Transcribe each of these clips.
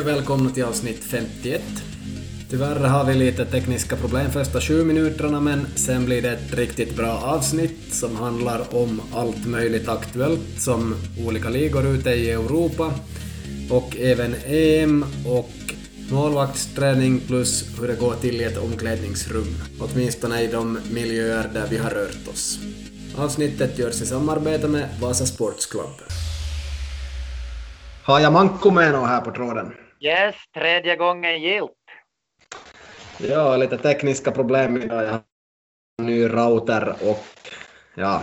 Hej och välkomna till avsnitt 51. Tyvärr har vi lite tekniska problem första sju minuterna men sen blir det ett riktigt bra avsnitt som handlar om allt möjligt aktuellt som olika ligor ute i Europa och även EM och målvaktsträning plus hur det går till i ett omklädningsrum. Åtminstone i de miljöer där vi har rört oss. Avsnittet görs i samarbete med Vasa Sports Club. Har jag Manko med här på tråden? Yes, tredje gången gilt. Ja, lite tekniska problem idag. Jag har en ny router och ja,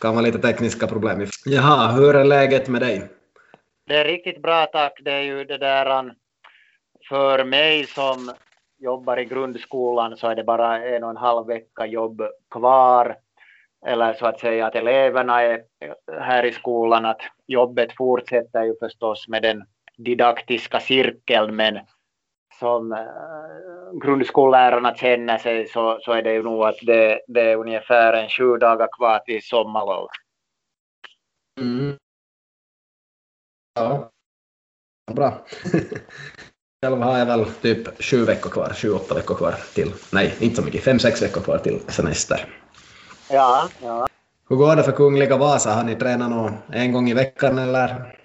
kan vara lite tekniska problem. Jaha, hur är läget med dig? Det är riktigt bra tack. Det är ju det där för mig som jobbar i grundskolan så är det bara en och en halv vecka jobb kvar. Eller så att säga att eleverna är här i skolan, att jobbet fortsätter ju förstås med den didaktiska cirkeln men som äh, grundskollärarna känner sig så, så är det ju nog att det, det är ungefär en sju dagar kvar till sommarlov. Mm. Ja, bra. Själv har jag väl typ sju veckor kvar, sju, åtta veckor kvar till, nej, inte så mycket, fem, sex veckor kvar till semester. Ja, ja. Hur går det för Kungliga Vasa? Har ni tränat någon en gång i veckan eller?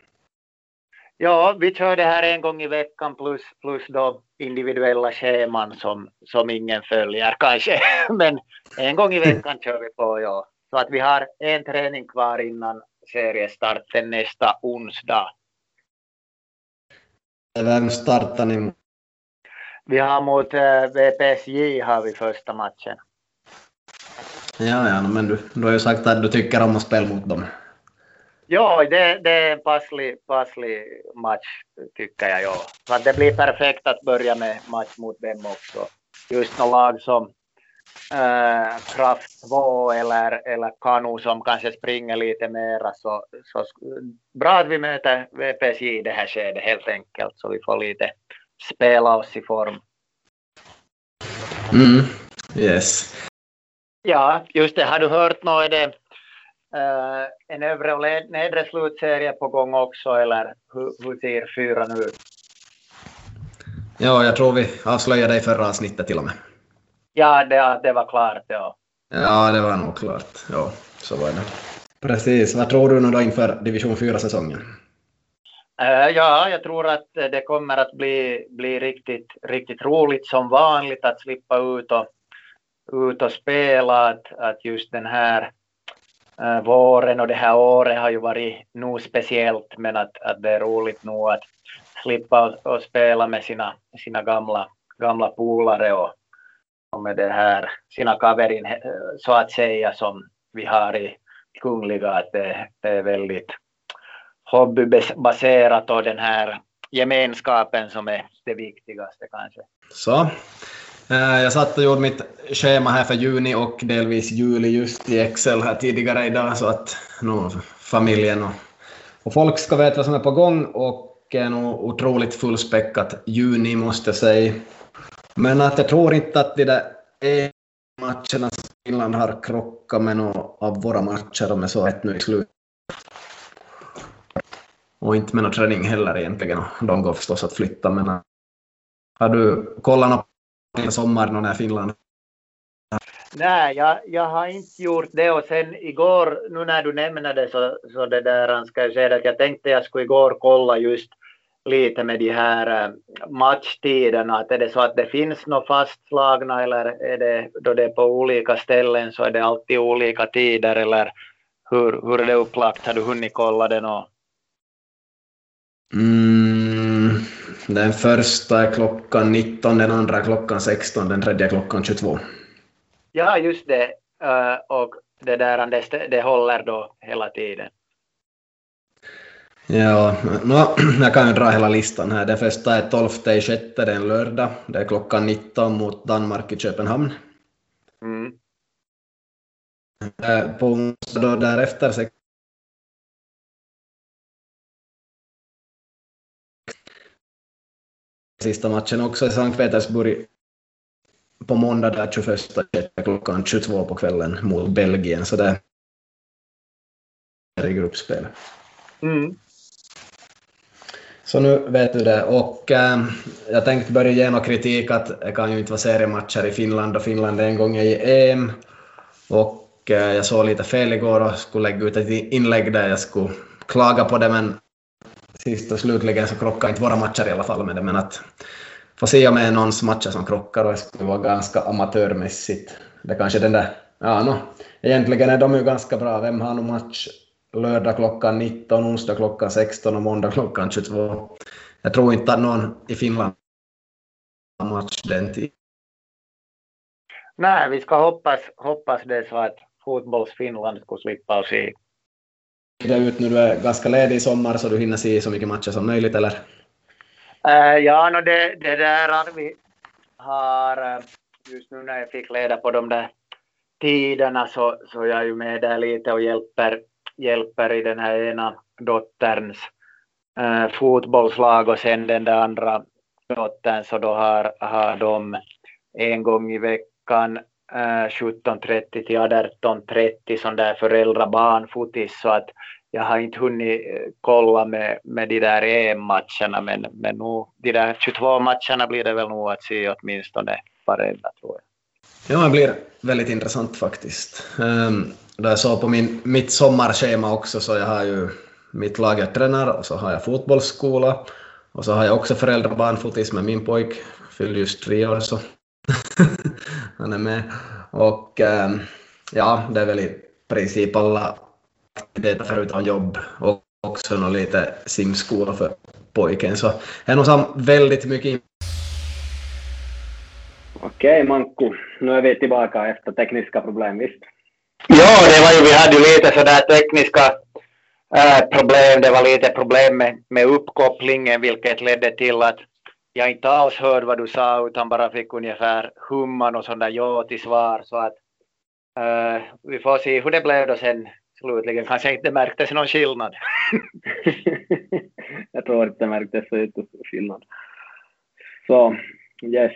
Ja, vi kör det här en gång i veckan plus, plus då individuella scheman som, som ingen följer kanske. Men en gång i veckan kör vi på, ja. Så att vi har en träning kvar innan seriestarten nästa onsdag. Vem startar ni Vi har mot eh, VPSJ har vi första matchen. Ja, ja, men du, du har ju sagt att du tycker om att spela mot dem. Ja, det, det är en passlig, passlig match tycker jag. Ja. Så det blir perfekt att börja med match mot dem också. Just något lag som äh, Kraft 2 eller, eller Kanu som kanske springer lite mera. Så, så bra att vi möter VPSJ i det här skedet helt enkelt så vi får lite spela oss i form. Mm, yes. Ja, just det. Har du hört något? Uh, en övre och nedre slutserie på gång också, eller hur, hur ser fyran ut? Ja, jag tror vi avslöjade i förra avsnittet till och med. Ja, det, det var klart, ja. Ja, det var nog klart. Ja, så var det. Precis. Vad tror du nu då inför division 4-säsongen? Uh, ja, jag tror att det kommer att bli, bli riktigt, riktigt roligt som vanligt att slippa ut och ut och spela, att, att just den här Äh, våren och det här året har ju varit nog speciellt, men att, att det är roligt nog att slippa och, och spela med sina, sina gamla, gamla polare och, och med det här, sina kaverin eh, så att säga som vi har i Kungliga, att det, det är väldigt hobbybaserat och den här gemenskapen som är det viktigaste kanske. Så, Eh, jag satt och gjorde mitt schema här för juni och delvis juli just i Excel här tidigare idag så att nu familjen och, och folk ska veta vad som är på gång och är nog otroligt fullspäckat juni måste jag säga. Men att jag tror inte att de där matcherna som Finland har krockat med några av våra matcher om jag så rätt nu i slutet. Och inte med någon träning heller egentligen. De går förstås att flytta men har du kollat något sommaren och när Finland Nej, jag, jag har inte gjort det och sen igår, nu när du nämnde det så, så det där ska jag säga att jag tänkte jag skulle igår kolla just lite med de här äh, matchtiderna, att är det så att det finns något fastslagna eller är det då det är på olika ställen så är det alltid olika tider eller hur, hur är det upplagt? Har du hunnit kolla det nå? Mm, den första är klockan 19, den andra är klockan 16, den tredje är klockan 22. Ja, just det. Uh, och det där det, det håller då hela tiden. Ja, no, jag kan ju dra hela listan här. Den första är 12 i sjätte, det är en lördag. Det är klockan 19 mot Danmark i Köpenhamn. Mm. Eh, på onsdag därefter sista matchen också i Sankt Petersburg på måndag där 21 klockan 22 på kvällen mot Belgien. Så det är i gruppspel. Mm. Så nu vet du det. Och äh, jag tänkte börja ge någon kritik att det kan ju inte vara seriematcher i Finland och Finland är en gång i EM. Och äh, jag såg lite fel igår och skulle lägga ut ett inlägg där jag skulle klaga på det men sist och slutligen så krockar inte våra matcher i alla fall med det men att få se om det är någons matcher som krockar och det skulle vara ganska amatörmässigt. Det kanske den där, ja no, egentligen är de ju ganska bra. Vem har någon match lördag klockan 19, onsdag klockan 16 och måndag klockan 22. Jag tror inte att någon i Finland har match den tiden. Nej, vi ska hoppas, hoppas det så att fotbolls-Finland skulle slippa oss se. Det ut nu, du är ganska ledig i sommar så du hinner se så mycket matcher som möjligt, eller? Uh, ja, no, det, det där vi har, eh, just nu när jag fick leda på de där tiderna så, så jag är ju med där lite och hjälper hjälper i den här ena dotterns äh, fotbollslag och sen den där andra dottern så då har, har de en gång i veckan Eh, 17.30 till 18.30 sån där föräldra-barn-fotis så att jag har inte hunnit eh, kolla med, med de där EM-matcherna men, men nu, de där 22 matcherna blir det väl nog att se åtminstone varenda tror jag. Ja, det blir väldigt intressant faktiskt. Um, då jag såg på min, mitt sommarschema också så jag har ju mitt lag jag tränar och så har jag fotbollsskola och så har jag också föräldrabarnfotis med min pojk, fyller just tre år så han är med. Och um, ja, det är väl i princip alla aktiviteter förutom jobb och också något lite simskola för pojken så det är nog väldigt mycket Okej, Manko. Nu är vi tillbaka efter tekniska problem, visst? Ja, det var ju, vi hade ju lite sådär tekniska äh, problem. Det var lite problem med, med uppkopplingen, vilket ledde till att jag inte alls hörde vad du sa, utan bara fick ungefär humman och sådana ja till svar. Så att uh, vi får se hur det blev då sen slutligen. Kanske inte märktes någon skillnad. jag tror inte det märktes så jättestor skillnad. Så, yes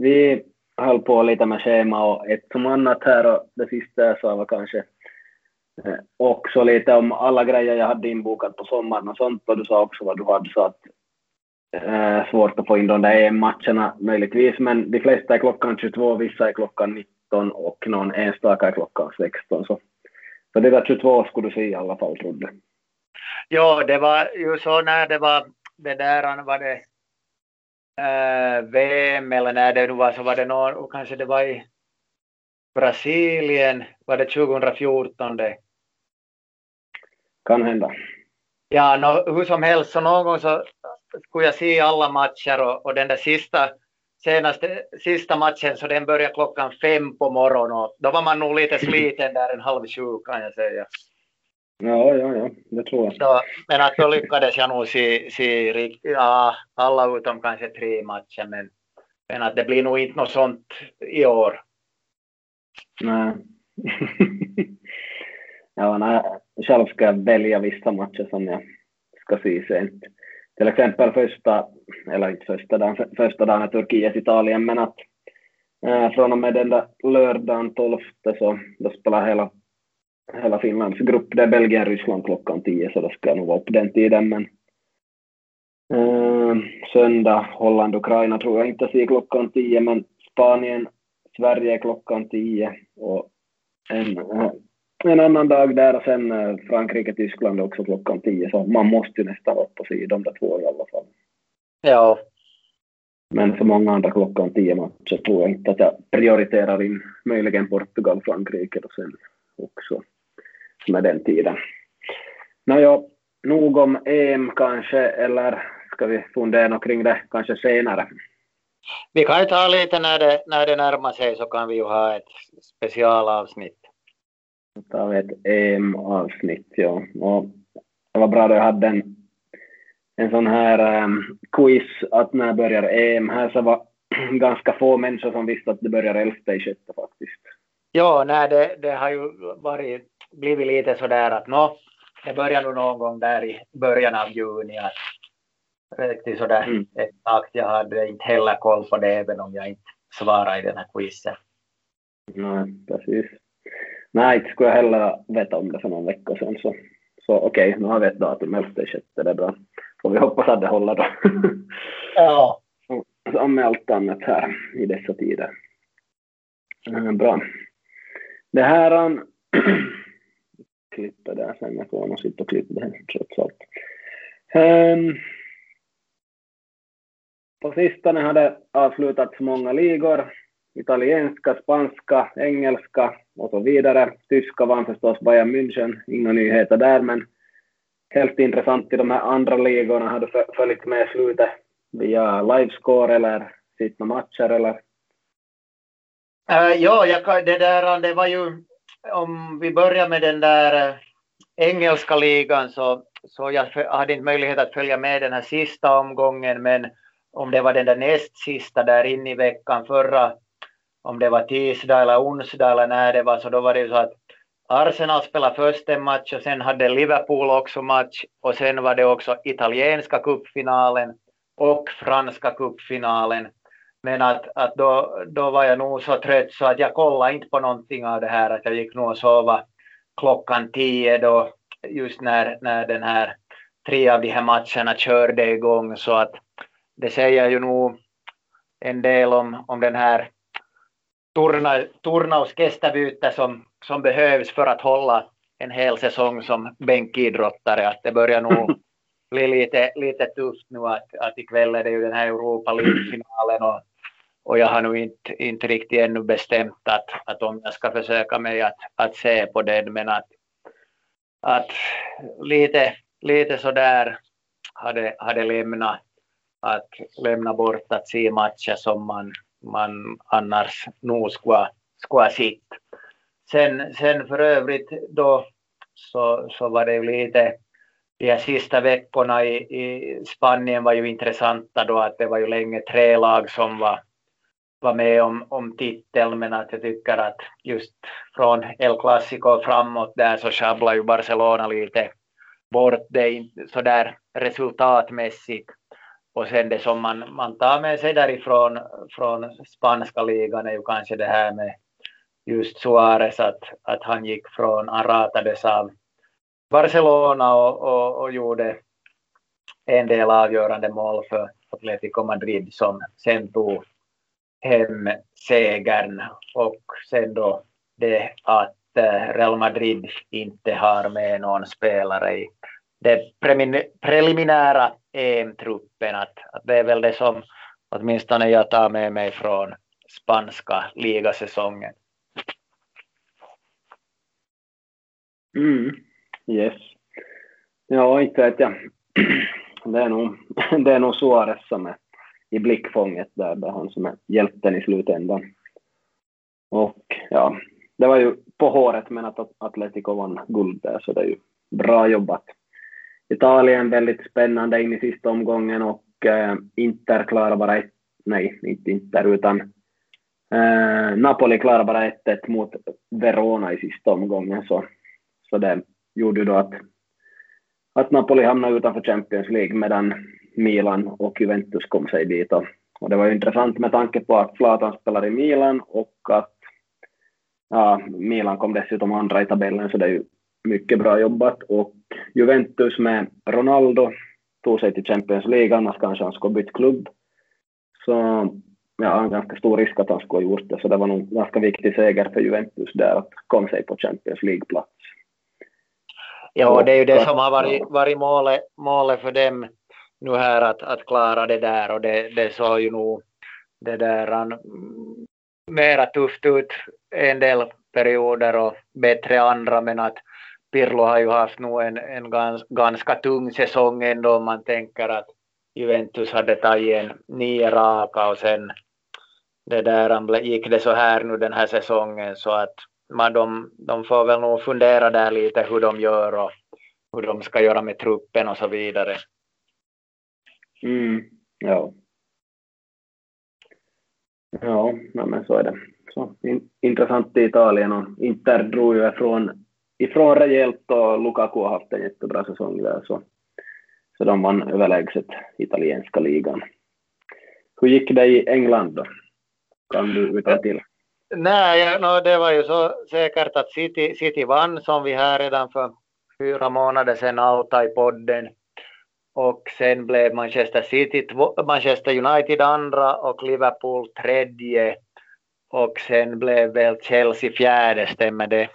vi höll på lite med schema och ett som annat här och det sista jag sa var kanske eh, också lite om alla grejer jag hade inbokat på sommaren och sånt och du sa också vad du hade så att eh, svårt att få in de där EM-matcherna möjligtvis men de flesta är klockan 22, vissa är klockan 19 och någon enstaka är klockan 16 så, så det där 22 skulle du se i alla fall trodde Ja, det var ju så när det var det där var det äh, VM eller när det nu var så var det någon, kanske det var i Brasilien, var det 2014 det? Kan hända. Ja, no, hur som helst, så någon gång så skulle jag se alla matcher och, och den där sista, senaste, sista matchen så den började klockan fem på morgonen och då var man nog lite sliten där en halv sju kan jag säga. Ja, ja, ja, det tror jag. Så, men att då lyckades jag nog se, se ja, alla utom kanske tre matcher, men, men att det blir nog inte något sånt i år. Nej. ja, nej, själv ska jag välja vissa matcher som jag ska se sent. Till exempel första, eller inte första dagen, första dagen Turkiet-Italien, men att äh, från och med den där lördagen 12 så då spelar hela hela Finlands grupp. Det är Belgien, Ryssland klockan 10 så då ska jag nog vara upp den tiden. Men eh, söndag, Holland, Ukraina tror jag inte ser klockan 10 men Spanien, Sverige klockan 10 och en, en annan dag där och sen eh, Frankrike, Tyskland också klockan 10 så man måste ju nästan upp och se de där två i alla fall. Ja. Men för många andra klockan 10 matcher tror jag inte att jag prioriterar in möjligen Portugal, Frankrike och sen också med den tiden. Nåja, nog om EM kanske, eller ska vi fundera kring det kanske senare? Vi kan ju ta lite när det, när det närmar sig så kan vi ju ha ett specialavsnitt. Då vi ett EM-avsnitt, ja. Och det var bra att jag hade en, en sån här um, quiz att när börjar EM här så var ganska få människor som visste att det börjar 11 i sjätte faktiskt. Ja, nej, det, det har ju varit blivit lite sådär att nå, det börjar nog någon gång där i början av juni. Att riktigt sådär mm. exakt, jag hade inte heller koll på det även om jag inte svarade i den här quizen. Nej, precis. Nej, inte skulle jag heller veta om det för någon vecka sedan. Så, så okej, okay, nu har vi ett datum, 11 sjätte, det är bra. Får vi hoppas hade hållit då. Ja. Som med allt annat här i dessa tider. Mm, bra. Det här... han klipper där sen, jag får nog sitta och klippa det trots allt. Um, på sistone har det avslutats många ligor. Italienska, spanska, engelska och så vidare. Tyska vann förstås Bayern München, inga nyheter där, men helt intressant i de här andra ligorna. Har du följt med slutet via livescore eller sett matcher eller? Uh, ja, jag, det där det var ju, om vi börjar med den där eh, engelska ligan så, så jag hade inte möjlighet att följa med den här sista omgången, men om det var den där näst sista där inne i veckan förra, om det var tisdag eller onsdag eller när det var, så då var det ju så att Arsenal spelade först en match och sen hade Liverpool också match och sen var det också italienska cupfinalen och franska cupfinalen. Men att, att då, då var jag nog så trött så att jag kollade inte på någonting av det här, att jag gick nog och sova klockan tio då, just när, när den här tre av de här matcherna körde igång så att det säger ju nog en del om, om den här turna, turnauskestävyyttä som, som behövs för att hålla en hel säsong som bänkidrottare. Att det börjar nog bli lite, lite tufft nu att, att ikväll är det ju den här Europa League-finalen och, och jag har nog inte, inte riktigt ännu bestämt att, att om jag ska försöka mig att, att se på den men att, att lite, lite sådär hade, hade lämnat att lämna bort att se matcher som man, man annars nog skulle, skulle ha sett. Sen, sen för övrigt då så, så var det ju lite de här sista veckorna i, i Spanien var ju intressanta då att det var ju länge tre lag som var, var med om, om titeln men att jag tycker att just från El Clasico framåt där så sjabblar ju Barcelona lite bort det sådär resultatmässigt och sen det som man, man tar med sig därifrån från spanska ligan är ju kanske det här med just Suarez, att, att han gick från, han ratades av Barcelona och, och, och gjorde en del avgörande mål för Atletico Madrid som sen tog hem segern. Och sen då det att eh, Real Madrid inte har med någon spelare i det preliminära EM-truppen. Att, att det är väl det som åtminstone jag tar med mig från spanska ligasäsongen. Mm. Yes. Ja, inte vet jag. Det är nog, det är nog Suarez som är i blickfånget där, det är han som är hjälten i slutändan. Och ja, det var ju på håret men att Atletico vann guld där så det är ju bra jobbat. Italien väldigt spännande in i sista omgången och eh, Inter klarar bara ett, nej, inte Inter utan eh, Napoli klarar bara 1-1 mot Verona i sista omgången så, så det gjorde ju då att, att Napoli hamnade utanför Champions League medan Milan och Juventus kom sig dit och, och det var ju intressant med tanke på att Zlatan spelar i Milan och att ja, Milan kom dessutom andra i tabellen så det är ju mycket bra jobbat och Juventus med Ronaldo tog sig till Champions League, annars kanske han skulle bytt klubb. Så ja, en ganska stor risk att han skulle ha gjort det, så det var nog en ganska viktig seger för Juventus där att komma sig på Champions League-plats. Ja, det är ju det som har varit, varit målet, målet för dem nu här att, att klara det där och det, det såg ju nog det där han, mera tufft ut en del perioder och bättre andra men att Pirlo har ju haft nog en, en gans, ganska tung säsong ändå om man tänker att Juventus hade tagit en nio raka och sen det där gick det så här nu den här säsongen så att man, de, de får väl nog fundera där lite hur de gör och hur de ska göra med truppen och så vidare. Mm, ja. Ja, men så är det. Så, in, intressant i Italien och Inter drog ju ifrån ifrån rejält och Lukaku har haft en jättebra säsong där så, så de vann överlägset italienska ligan. Hur gick det i England då? Kan du utan till? Nej, no, det var ju så säkert att City, City vann som vi här redan för fyra månader sedan outa i podden. och sen blev Manchester City, Manchester United andra och Liverpool tredje och sen blev väl Chelsea fjärde, stämmer det?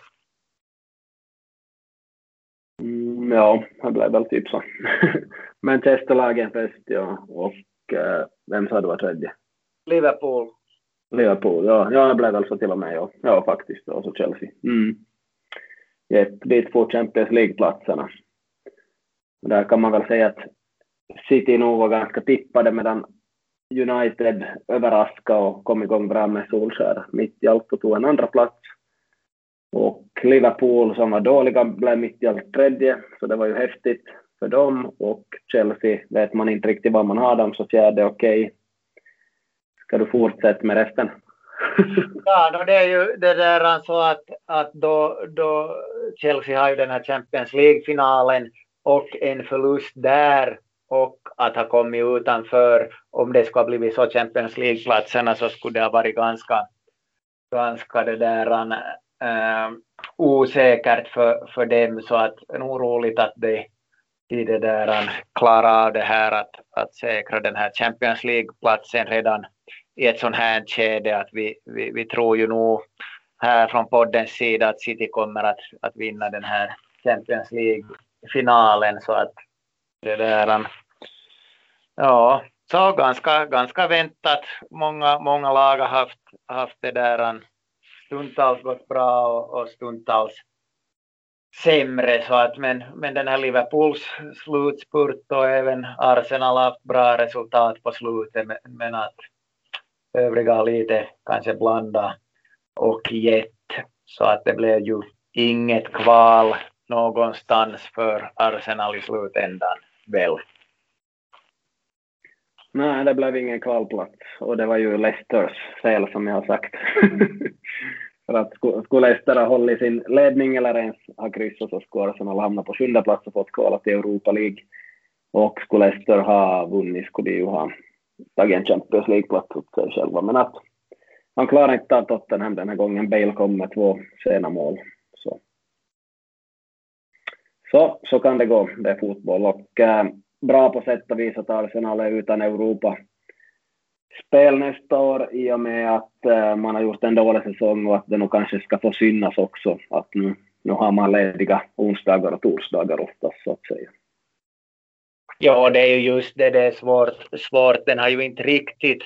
Ja, det blev väl typ så. Manchester-lagen först, ja, och äh, vem sa du var tredje? Liverpool. Liverpool, ja, ja det blev väl så till och med, ja, ja faktiskt, och så Chelsea. Mm. Ett dit for Champions League-platserna. Där kan man väl säga att City nog var ganska tippade medan United överraskade och kom igång bra med Solskär mitt i allt och tog en andra plats. Och Liverpool som var dåliga blev mitt i allt tredje, så det var ju häftigt för dem. Och Chelsea vet man inte riktigt vad man har dem, så fjärde okej. Okay. Ska du fortsätta med resten? ja, det är ju det där alltså att, att då, då Chelsea har ju den här Champions League-finalen och en förlust där och att ha kommit utanför, om det skulle ha blivit så Champions League-platserna så skulle det ha varit ganska, ganska det där, eh, Ehm, osäkert för, för dem, så att det är nog roligt att de, de det där, eh, klarar av det här att, att säkra den här Champions League-platsen redan i ett sånt här skede att vi, vi, vi tror ju nog här från poddens sida att City kommer att, att vinna den här Champions League-finalen så att det där, eh, ja, så ganska, ganska väntat. Många, många lag har haft, haft det där eh, stundtals gått bra och, och stundtals sämre. Så att, men, men den här Liverpools slutspurt och även Arsenal har haft bra resultat på slutet. Men, men att övriga lite kanske blanda och gett. Så att det blev ju inget kval någonstans för Arsenal i slutändan väl. Nej, det blev ingen kvalplats och det var ju Leicesters fel som jag har sagt. För att skulle Leicester ha hållit sin ledning eller ens ha kryssat så skulle Arsenal hamna på sjunde plats och fått kvala till Europa League. Och skulle Leicester ha vunnit skulle de ju ha tagit en Champions League-plats åt sig själva. Men att man klarar inte av Tottenham den här gången. Bale kom med två sena mål. Så. så, så kan det gå. Det är fotboll och äh, bra på sätt och vis att Arsenal är utan Europa spel nästa år i och med att eh, man har gjort en dålig säsong och att det nog kanske ska få synas också att nu, nu har man lediga onsdagar och torsdagar oftast så att säga. Ja, det är ju just det, det är svårt. svårt. Den har ju inte riktigt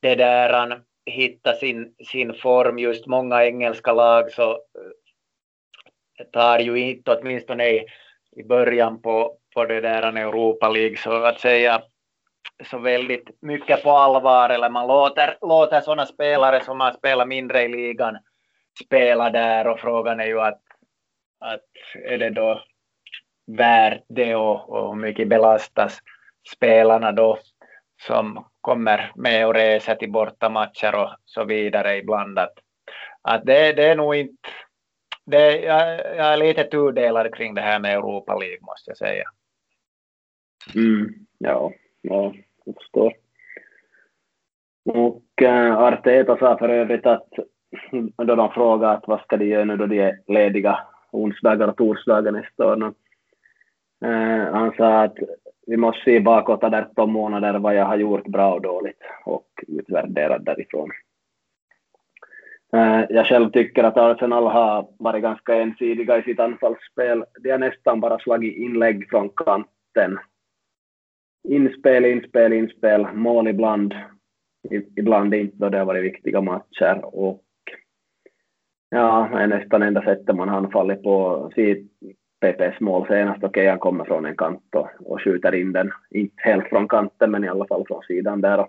det där han hittar sin, sin form. Just många engelska lag så eh, tar ju inte, åtminstone i, i början på, på det där Europa League, så att säga så väldigt mycket på allvar, eller man låter, låter sådana spelare som har spelat mindre i ligan spela där och frågan är ju att, att är det då värt det och, och hur mycket belastas spelarna då som kommer med och reser till bortamatcher och så vidare ibland. Att, att det, det är nog inte... Det, jag, jag är lite tudelad kring det här med Europa League måste jag säga. Mm, ja, ja, jag förstår. Och äh, Arteta sa för övrigt att då de frågade att vad ska de göra nu då de är lediga onsdagar och torsdagar nästa år. Äh, han sa att vi måste se bakåt 18 månader vad jag har gjort bra och dåligt och utvärdera därifrån. Eh, jag själv tycker att Arsenal har varit ganska ensidiga i sitt anfallsspel. De har nästan bara slagit inlägg från kanten. Inspel, inspel, inspel, mål ibland, ibland inte då det har varit viktiga matcher och ja, det är nästan enda sättet man har anfallit på. PPs mål senast. Okej, okay, han kommer från en kant och, och skjuter in den, inte helt från kanten, men i alla fall från sidan där.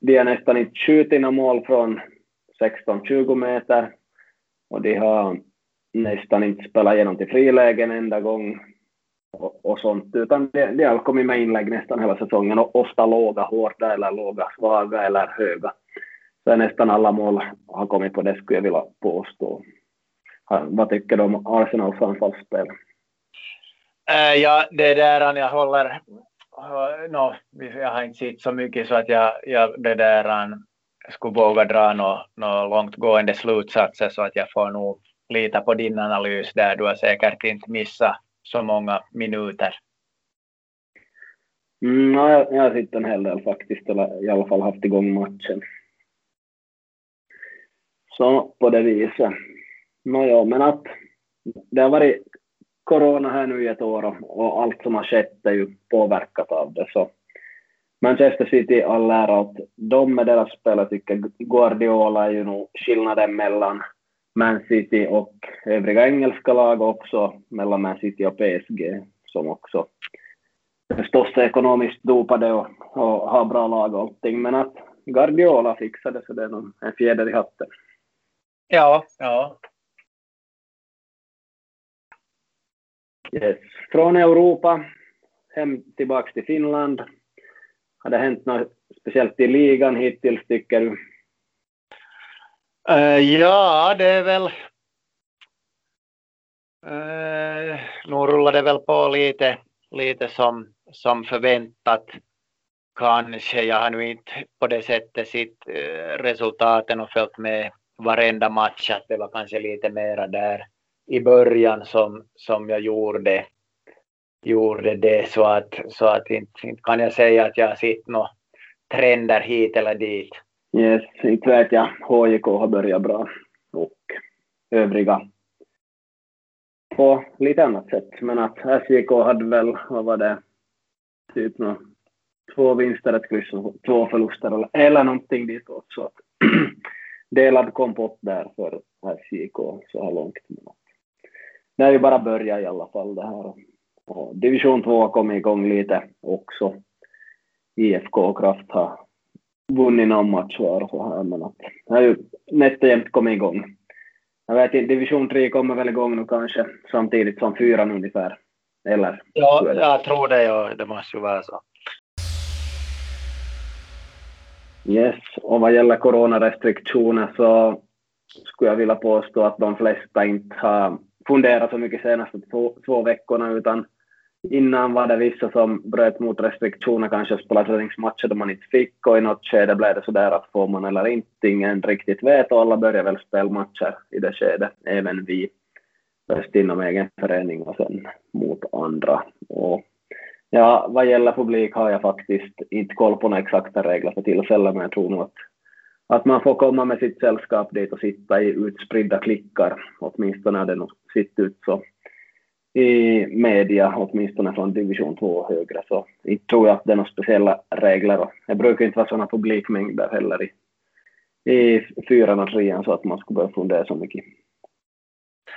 De har nästan inte skjutit några mål från 16-20 meter och de har nästan inte spelat igenom till frilägen enda gång och, och sånt, utan de, de har kommit med inlägg nästan hela säsongen och ofta låga, hårda eller låga, svaga eller höga. Så nästan alla mål har kommit på det skulle jag vilja påstå. Vad tycker du om Arsenals anfallsspel? Äh, ja, det där jag håller... No, jag har inte sett så mycket så att jag, jag det där skulle våga dra några no långtgående slutsatser så att jag får nog lita på din analys där. Du har säkert inte missat så många minuter. Mm, ja, jag, jag har sett en hel del faktiskt, eller i alla fall haft igång matchen. Så på det viset. Nåja, men att det har varit corona här nu i ett år och, och allt som har skett är ju påverkat av det. Så Manchester City, all ära åt dem med deras spel. Jag tycker Guardiola är ju nog skillnaden mellan Man City och övriga engelska lag också mellan Man City och PSG som också förstås är ekonomiskt dopade och, och har bra lag och allting. Men att Guardiola fixade så det är nog en fjäder i hatten. Ja, ja. Yes. Från Europa hem tillbaks till Finland. Har det hänt något speciellt i ligan hittills tycker du? Uh, ja, det är väl... Eh, uh, nu rullar det väl på lite, lite som, som förväntat. Kanske. Jag har nu inte på det sättet sett uh, resultaten och följt med varenda match. Att det var kanske lite mera där i början som, som jag gjorde, gjorde det. Så att, så att inte, inte kan jag säga att jag har sett några trender hit eller dit. Yes, inte vet jag. HJK har börjat bra och övriga på lite annat sätt. Men att SJK hade väl, vad var det, typ nå, två vinster, ett kryss och två förluster eller, eller någonting ditåt. Så att delad kompott där för SJK så här långt. det är ju bara börja i alla fall det här. Och division 2 har kommit igång lite också. IFK och Kraft har vunnit någon match var och så här, men att det har ju nästan jämt kommit igång. Jag vet inte, division 3 kommer väl igång nu kanske samtidigt som fyran ungefär, eller? Ja, jag tror det, ja, det måste ju vara så. Yes, och vad gäller coronarestriktioner så skulle jag vilja påstå att de flesta inte har funderat så mycket senaste två, två veckorna utan innan var det vissa som bröt mot restriktioner, kanske spelade träningsmatcher då man inte fick och i något skede blev det sådär att får man eller inte, ingen riktigt vet och alla börjar väl spela matcher i det skedet, även vi. Först inom egen förening och sen mot andra. Och ja, vad gäller publik har jag faktiskt inte koll på några exakta regler för tillfället, men jag tror nog att, att man får komma med sitt sällskap dit och sitta i utspridda klickar, åtminstone har det nog sett ut så i media, åtminstone från division 2 och högre, så inte tror jag att det är några speciella regler. Det brukar inte vara sådana publikmängder heller i, i fyran och trean så att man skulle behöva fundera så mycket.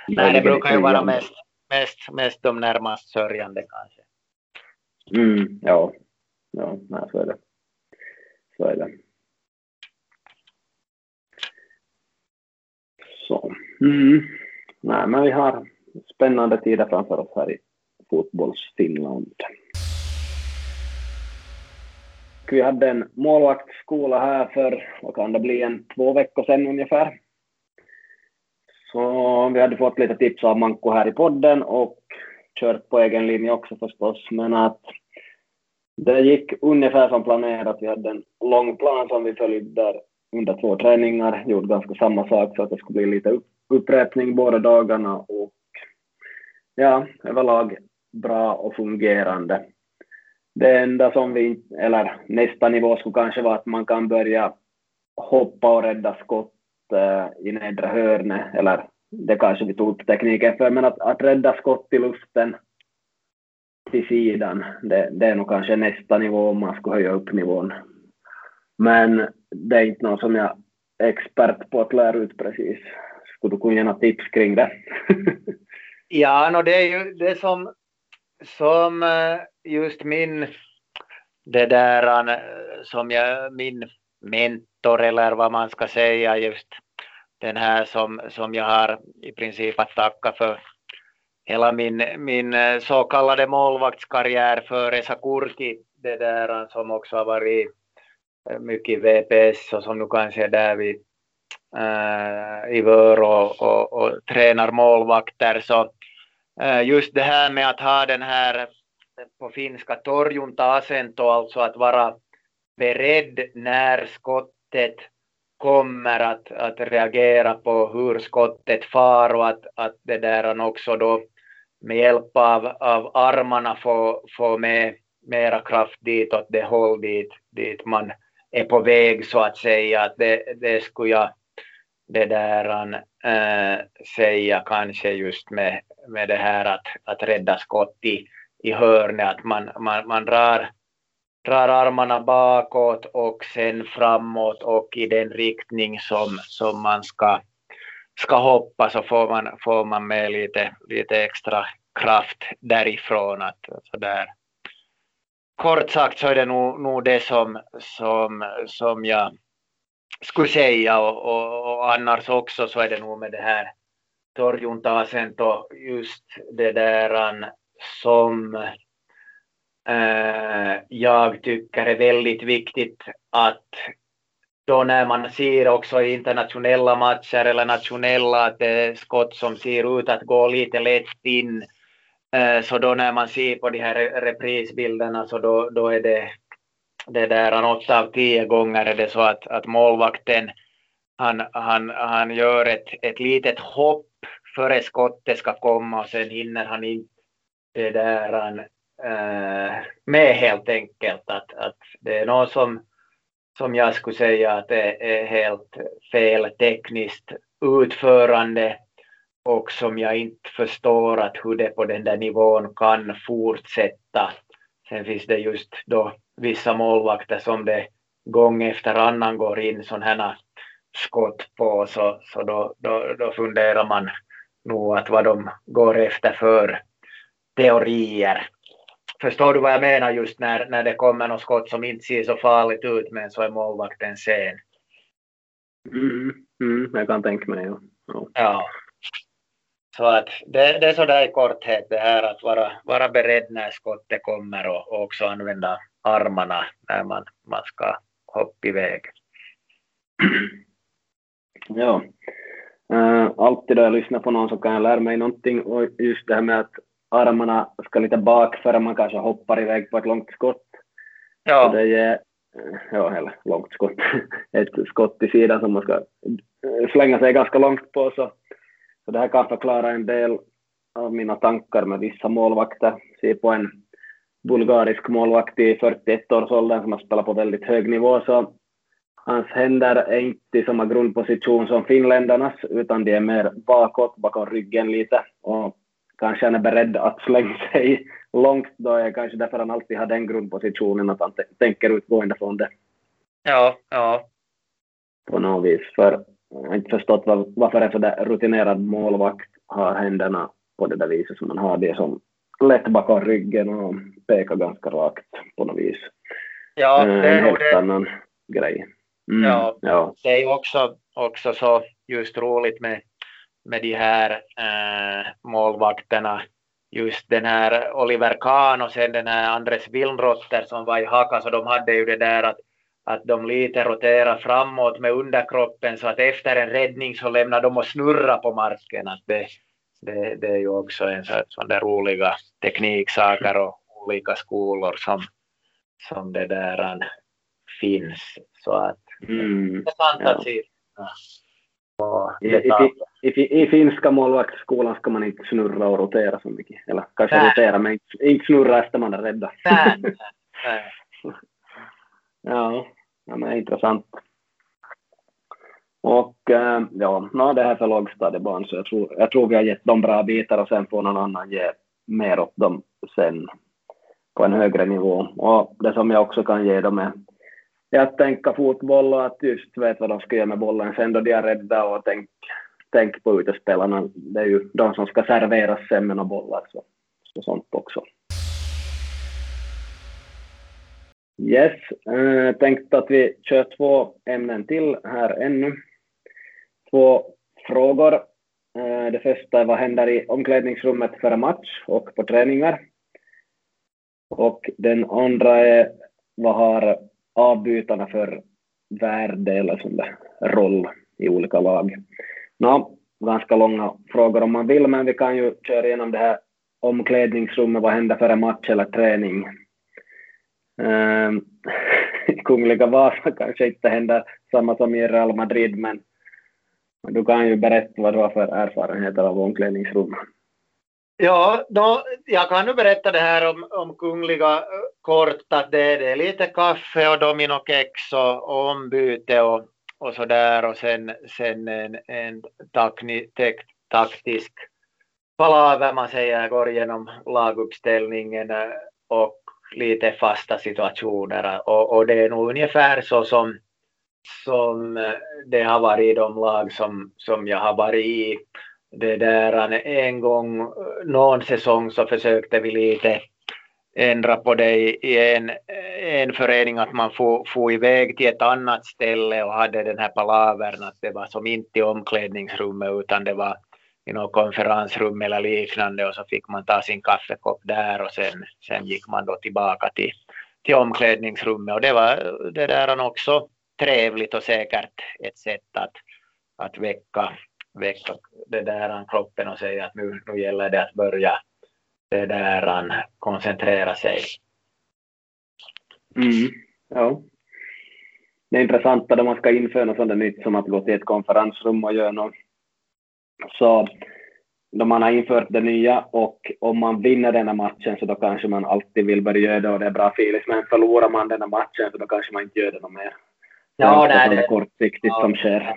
Nej, det brukar ju vara mest, mest, mest de närmast sörjande kanske. Mm, ja, ja nej, så är det. Så är det. Så. Mm. Nej, men vi har spännande tider framför oss här i fotbolls-Finland. Vi hade en målvaktsskola här för, vad kan det bli, en två veckor sedan ungefär. Så vi hade fått lite tips av Manko här i podden och kört på egen linje också förstås, men att det gick ungefär som planerat. Vi hade en lång plan som vi följde där under två träningar, gjorde ganska samma sak så att det skulle bli lite upprepning båda dagarna och ja, överlag bra och fungerande. Det enda som vi, eller nästa nivå skulle kanske vara att man kan börja hoppa och rädda skott eh, i nedre hörnet, eller det kanske vi tog upp tekniken för, men att, att rädda skott i luften till sidan, det, det är nog kanske nästa nivå om man skulle höja upp nivån. Men det är inte något som jag är expert på att lära ut precis. Skulle du kunna ge några tips kring det? Ja, no, det är ju det som, som eh, just min, det där eh, som jag, min mentor eller vad man ska säga, just den här som, som jag har i princip att tacka för hela min, min eh, så kallade målvaktskarriär för Esa Kurki, det där som också har varit mycket i VPS och som nu kanske är där vid äh, i Vör och, och, och tränar målvakter så äh, just det här med att ha den här eh, på finska torjunta asento, alltså att vara beredd när skottet kommer att, att reagera på hur skottet far och att, att det där också då med hjälp av, av armarna få, få med mera kraft ditåt det håll dit, dit man är på väg så att säga. Att det, det skulle jag det där äh, eh, säga kanske just med, med det här att, att rädda skott i, i hörnet, att man, man, man drar, drar armarna bakåt och sen framåt och i den riktning som, som man ska, ska hoppa så får man, får man med lite, lite extra kraft därifrån. Att, så där. Kort sagt så är det nog, nog det som, som, som jag skulle säga och, och, och, annars också så är det nog med det här torjuntasen och just det där som äh, jag tycker är väldigt viktigt att då när man ser också i internationella matcher eller nationella att det är skott som ser ut att gå lite lätt in äh, så då när man ser på de här reprisbilderna så då, då är det det där åtta av tio gånger är det så att, att målvakten han, han, han gör ett, ett litet hopp före skottet ska komma och sen hinner han inte det där han, äh, med helt enkelt. Att, att det är något som, som jag skulle säga att det är helt fel tekniskt utförande och som jag inte förstår att hur det på den där nivån kan fortsätta. Sen finns det just då vissa målvakter som det gång efter annan går in sådana här skott på så, så då, då, då funderar man nog att vad de går efter för teorier. Förstår du vad jag menar just när, när det kommer något skott som inte ser så farligt ut men så är målvakten sen? Mm, mm, jag kan tänka mig. Ja. ja. Så att det, det är sådär i korthet det här att vara, vara beredd när skottet kommer och, och också använda armarna när man, man ska hoppa iväg. Ja, uh, alltid då jag lyssnar på någon så kan jag lära mig någonting och just det här med att armarna ska lite bak före man kanske hoppar iväg på ett långt skott. Ja. Så det ger, ja, eller långt skott, ett skott i sidan som man ska slänga sig ganska långt på så, så det här kan förklara en del av mina tankar med vissa målvakter. Se på en bulgarisk målvakt i 41-årsåldern som har spelat på väldigt hög nivå så hans händer är inte i samma grundposition som finländarnas utan de är mer bakåt, bakom ryggen lite och kanske han är beredd att slänga sig långt då är kanske därför han alltid har den grundpositionen att han tänker utgående från det. Ja, ja. På något vis. För jag har inte förstått var, varför en sådär rutinerad målvakt har händerna på det där viset som man har det som lätt bakom ryggen och pekar ganska rakt på något vis. Ja, eh, det är en helt det. annan grej. Mm, ja, ja, det är ju också, också så just roligt med, med de här äh, målvakterna. Just den här Oliver Kahn och sen den här Andres Wilmrotter som var i Haka, så de hade ju det där att, att de lite roterar framåt med underkroppen så att efter en räddning så lämnar de och snurra på marken. Att det, det, det är ju också en sån där roliga tekniksaker och olika skolor som, som det där finns. Så att mm, det är sant ja. att se. I, i, i, i, finska målvaktsskolan ska man inte snurra och rotera så mycket. Eller kanske Nej. rotera men inte, inte snurra efter man är räddad. Nej, nej. ja, ja men intressant. Och eh, ja, no, det här för lågstadiebarn så jag tror, jag tror vi har gett dem bra bitar och sen får någon annan ge mer åt dem sen på en högre nivå. Och det som jag också kan ge dem är, är att tänka fotboll och att just vet vad de ska göra med bollen sen då de är rädda och tänk, tänk på utespelarna. Det är ju de som ska serveras sen med några bollar så, alltså. så sånt också. Yes, eh, tänkte att vi kör två ämnen till här ännu. Två frågor. Eh, det första är vad händer i omklädningsrummet före match och på träningar? Och den andra är vad har avbytarna för värde eller sån där roll i olika lag? Nå, ganska långa frågor om man vill, men vi kan ju köra igenom det här omklädningsrummet, vad händer före match eller träning? Um, Kungliga Vasa kanske inte händer samma som i Real Madrid, men du kan ju berätta vad du har för erfarenheter av omklädningsrum. Ja, då, jag kan nu berätta det här om, om Kungliga eh, kort, att det, det är lite kaffe och dominokex och, och ombyte och, och så där och sen, sen en, en takni, tek, taktisk palaver man säger går igenom laguppställningen eh, och lite fasta situationer och, och det är nog ungefär så som, som eh, det har varit i de lag som, som jag har varit i. Det där, en gång, eh, någon säsong så försökte vi lite ändra på det i en, eh, en förening att man får, får iväg till ett annat ställe och hade den här palavern att det var som inte i omklädningsrummet utan det var i något konferensrum eller liknande och så fick man ta sin kaffekopp där och sen, sen gick man då tillbaka till, till omklädningsrummet och det var det där också trevligt och säkert ett sätt att, att väcka, väcka det där kroppen och säga att nu, nu gäller det att börja det där koncentrera sig. Mm, ja. Det är intressant att man ska införa något sånt nytt som att gå till ett konferensrum och göra något så då man har infört det nya och om man vinner den här matchen så då kanske man alltid vill börja göra det och det är bra feeling. Men förlorar man den här matchen så då kanske man inte gör det något mer. Ja, det är det. kortsiktigt ja. som sker.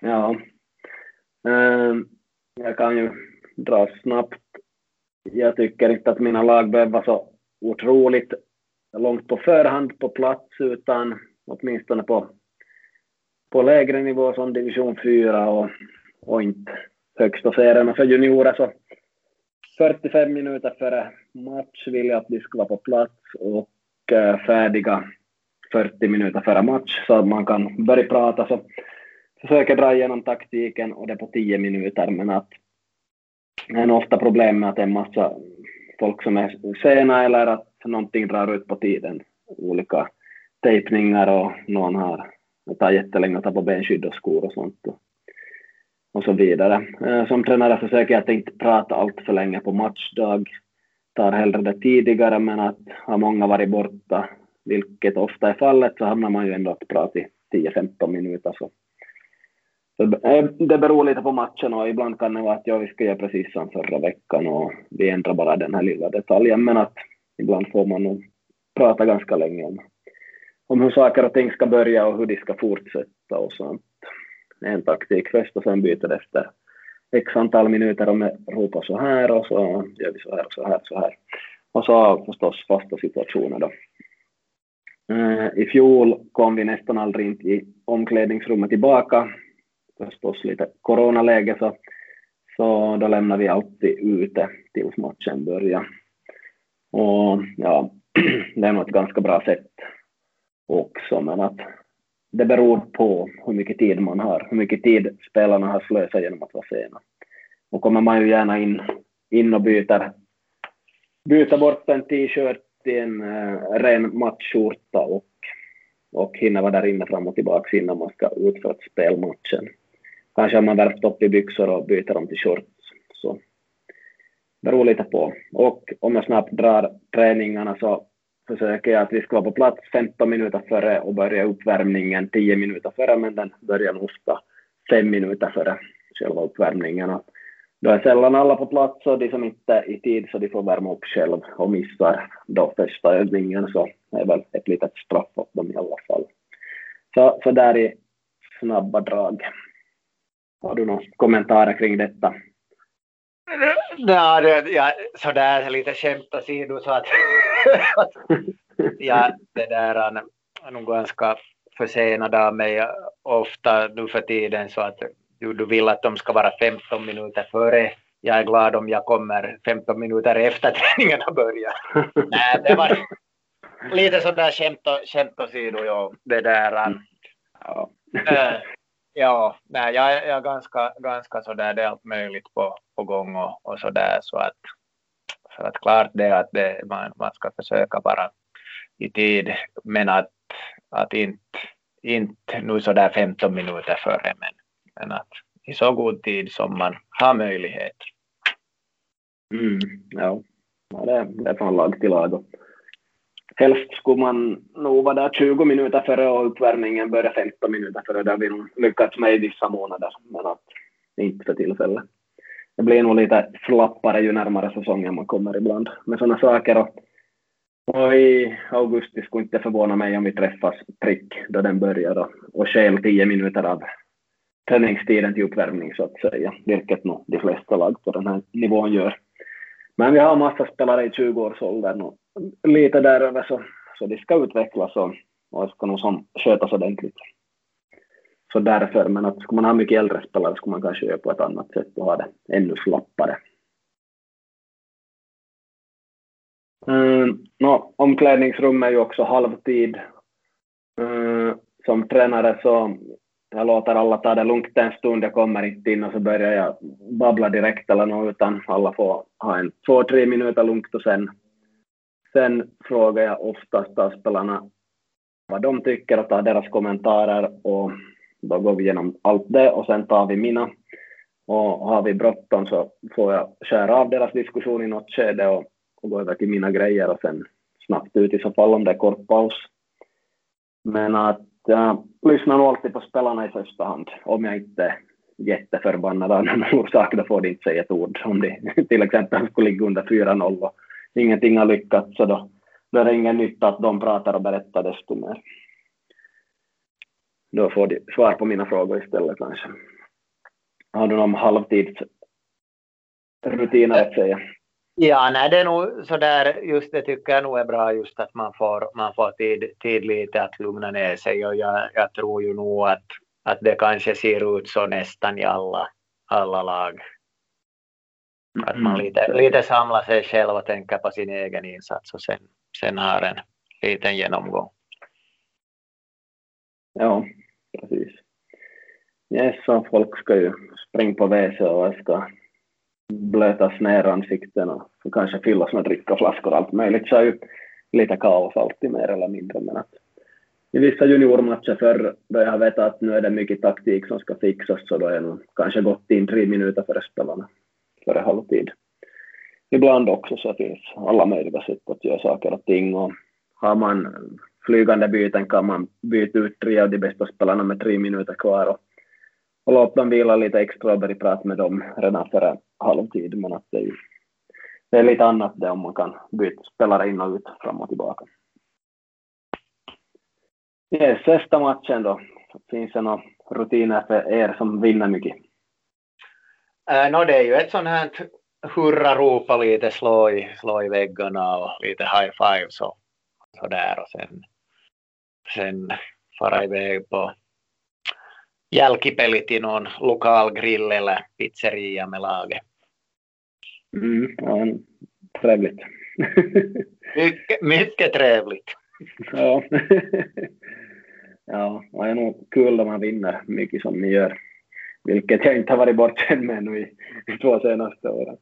ja. Um, jag kan ju dra snabbt. Jag tycker inte att mina lag behöver vara så otroligt långt på förhand på plats utan åtminstone på på lägre nivå som division 4 och, och inte högsta serierna för juniorer så 45 minuter före match vill jag att de ska vara på plats och Eh, färdiga 40 minuter före match så att man kan börja prata så försöker dra igenom taktiken och det på 10 minuter men att det är ofta problem med att det är en massa folk som är sena eller att någonting drar ut på tiden. Olika tejpningar och någon har det tar jättelänge att ta på benskydd och skor och sånt och, och så vidare. Eh, som tränare försöker jag att inte prata allt för länge på matchdag. Tar hellre det tidigare men att har många varit borta, vilket ofta är fallet, så hamnar man ju ändå att prata i 10-15 minuter. Så. Eh, det beror lite på matchen och ibland kan det vara att ja, vi ska göra precis som förra veckan och vi ändrar bara den här lilla detaljen men att ibland får man nog prata ganska länge om om hur saker och ting ska börja och hur de ska fortsätta och sånt. En taktik först och sen byter det efter x antal minuter och ropar så här och så gör vi så här och så här och så här. Och så förstås fasta situationer då. I fjol kom vi nästan aldrig in i omklädningsrummet tillbaka. Förstås lite coronaläge så, så då lämnar vi alltid ute tills matchen börjar. Och ja, det är nog ett ganska bra sätt också, men att det beror på hur mycket tid man har, hur mycket tid spelarna har slösat genom att vara sena. Och kommer man ju gärna in, in och byter, byter bort en t-shirt till en uh, ren matchskjorta och, och hinner vara där inne fram och tillbaka innan man ska utföra spelmatchen. Kanske har man värpt upp i byxor och byter dem till shorts. Så det beror lite på. Och om jag snabbt drar träningarna så försöker jag att vi ska vara på plats 15 minuter före och börja uppvärmningen 10 minuter före, men den börjar nog ofta 5 minuter före själva uppvärmningen. Och då är sällan alla på plats och de som inte är i tid så de får värma upp själv och missar då första övningen så det är väl ett litet straff åt dem i alla fall. Så, så där i snabba drag. Har du några kommentarer kring detta? Nej, det, ja, sådär lite skämt åsido så att, ja, det där är nog ganska försenad av mig ofta nu för tiden så att du, du vill att de ska vara 15 minuter före. Jag är glad om jag kommer 15 minuter efter träningen har börjat. Nej, det var lite sådär skämt åsido, ja, det där. Ja. Ja, nej, jag, är, jag är ganska, ganska sådär, det är allt möjligt på, på gång och, och sådär så att, så att klart det att det, man, man ska försöka vara i tid men att, att inte, inte nu sådär 15 minuter före men, men att i så god tid som man har möjlighet. Mm, ja, ja det, det är från lag till lag helst skulle man nog vara där 20 minuter före och uppvärmningen börjar 15 minuter före. Det har vi nog lyckats med i vissa månader, men att inte för tillfället. det blir nog lite slappare ju närmare säsongen man kommer ibland med sådana saker. Och, och i augusti skulle inte förvåna mig om vi träffas prick då den börjar och, och skäl 10 minuter av träningstiden till uppvärmning så att säga, vilket nog de flesta lag på den här nivån gör. Men vi har massa spelare i 20-årsåldern och lite däröver så, så de ska utvecklas och, och ska nog som skötas ordentligt. Så därför, men att skulle man ha mycket äldre spelare skulle man kanske göra på ett annat sätt och ha det ännu slappare. Mm, no, omklädningsrummet är ju också halvtid. Mm, som tränare så jag låter alla ta det lugnt en stund, jag kommer inte in och så börjar jag babbla direkt eller något, utan alla får ha en två, tre minuter lugnt och sen, sen frågar jag oftast av spelarna vad de tycker och tar deras kommentarer och då går vi igenom allt det och sen tar vi mina. Och har vi bråttom så får jag skära av deras diskussion i något skede och, och gå över till mina grejer och sen snabbt ut i så fall om det är kort paus. Men att äh, jag lyssnar nog alltid på spelarna i första hand. Om jag inte är jätteförbannad av någon orsak, då får de inte säga ett ord. Om de till exempel skulle ligga under 4-0 och ingenting har lyckats, så då, då är det ingen nytta att de pratar och berättar desto mer. Då får de svar på mina frågor istället kanske. Har du någon halvtidsrutiner att säga? Ja, nej, det är nog sådär, just det tycker jag nog är bra just att man får, man får tid, tid lite att lugna ner sig och jag, jag tror ju nog att, att det kanske ser ut så nästan i alla, alla lag. Mm. Att man lite, lite samlar sig själv och tänker på sin egen insats och sen, sen har en liten genomgång. Ja, precis. Yes, så folk ska ju springa på WC och ska blötas ner ansikten och kanske fyllas med drickaflaskor och allt möjligt. Så är ju lite kaos alltid mer eller mindre. Men att I vissa juniormatcher förr då jag vet att nu är det mycket taktik som ska fixas så då är det kanske gått in tre minuter före spelarna, före halvtid. Ibland också så finns alla möjliga sätt att göra saker och ting och har man flygande byten kan man byta ut tre av de bästa spelarna med tre minuter kvar och och låta dem vila lite extra och börja prata med dem redan före halvtid. Men att det, är, det är lite annat det om man kan byta spelare in och ut fram och tillbaka. Yes, sista matchen då. Finns det några rutiner för er som vinner mycket? Äh, no, det är ju ett sånt här hurra-rop och lite slå i, slå i väggarna och lite high fives och sådär och sen, sen fara iväg på jälkipelit i någon lokal grill eller pizzeria med laget. Mm, ja, trevligt. mycket, mycket trevligt. ja. ja, det är nog kul när man vinner mycket som ni gör. Vilket jag inte har varit bortskämd med nu i de två senaste åren.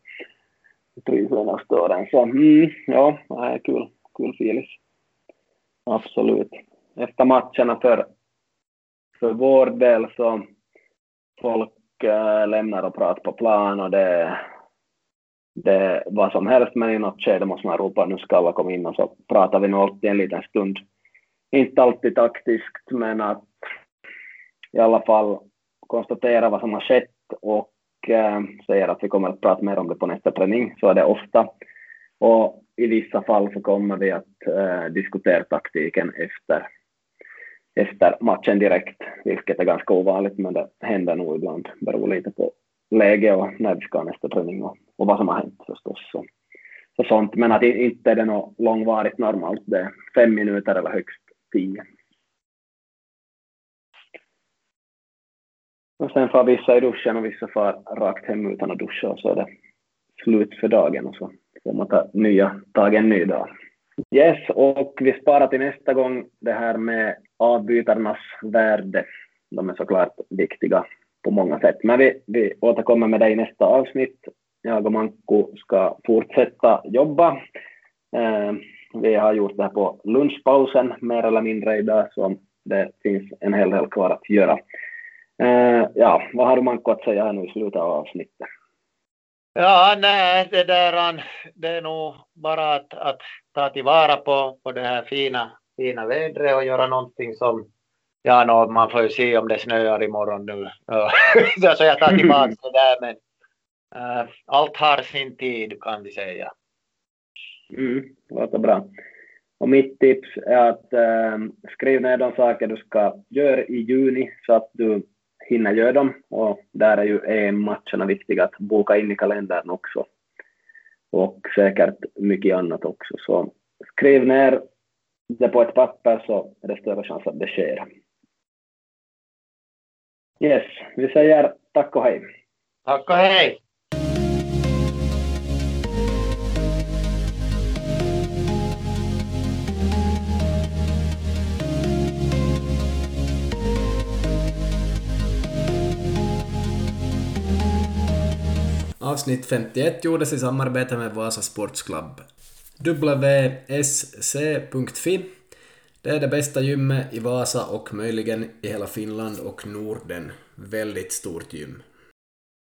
Tre senaste åren. Så mm, ja, det är kul. Kul filis. Absolut. Efter matcherna för för vår del så folk äh, lämnar och pratar på plan och det, det vad som helst, men i något skede måste man ropa nu ska alla komma in och så pratar vi nog alltid en liten stund. Inte alltid taktiskt, men att i alla fall konstatera vad som har skett och eh, säger att vi kommer att prata mer om det på nästa träning, så är det ofta. Och i vissa fall så kommer vi att eh, diskutera taktiken efter efter matchen direkt, vilket är ganska ovanligt, men det händer nog ibland. Beror lite på läge och när vi ska ha nästa träning och, och vad som har hänt förstås. Så, så sånt. Men att inte är det något långvarigt normalt, det är fem minuter eller högst tio. Och sen får vissa i duschen och vissa får rakt hem utan att duscha och så är det slut för dagen och så får man ta nya tag en ny dag. Yes, och vi sparar till nästa gång det här med avbytarnas värde. De är såklart viktiga på många sätt. Men vi, vi återkommer med det i nästa avsnitt. Jag och Manko ska fortsätta jobba. Eh, vi har gjort det här på lunchpausen mer eller mindre idag, så det finns en hel del kvar att göra. Eh, ja, vad har Manko att säga här nu i slutet av avsnittet? Ja, nej, det där det är nog bara att, att ta tillvara på, på det här fina, fina vädret och göra någonting som, ja, no, man får ju se om det snöar imorgon nu. så jag tar tillbaka det där, men, Uh, allt har sin tid kan vi säga. Mm, låter bra. Och mitt tips är att äh, skriv ner de saker du ska göra i juni så att du hinner göra dem. Och där är ju EM-matcherna viktiga att boka in i kalendern också. Och säkert mycket annat också. Så skriv ner det på ett papper så är det större chans att det sker. Yes, vi säger tack och hej. Tack och hej. Avsnitt 51 gjordes i samarbete med Vasa Sports Club. WSC.fi Det är det bästa gymmet i Vasa och möjligen i hela Finland och Norden. Väldigt stort gym.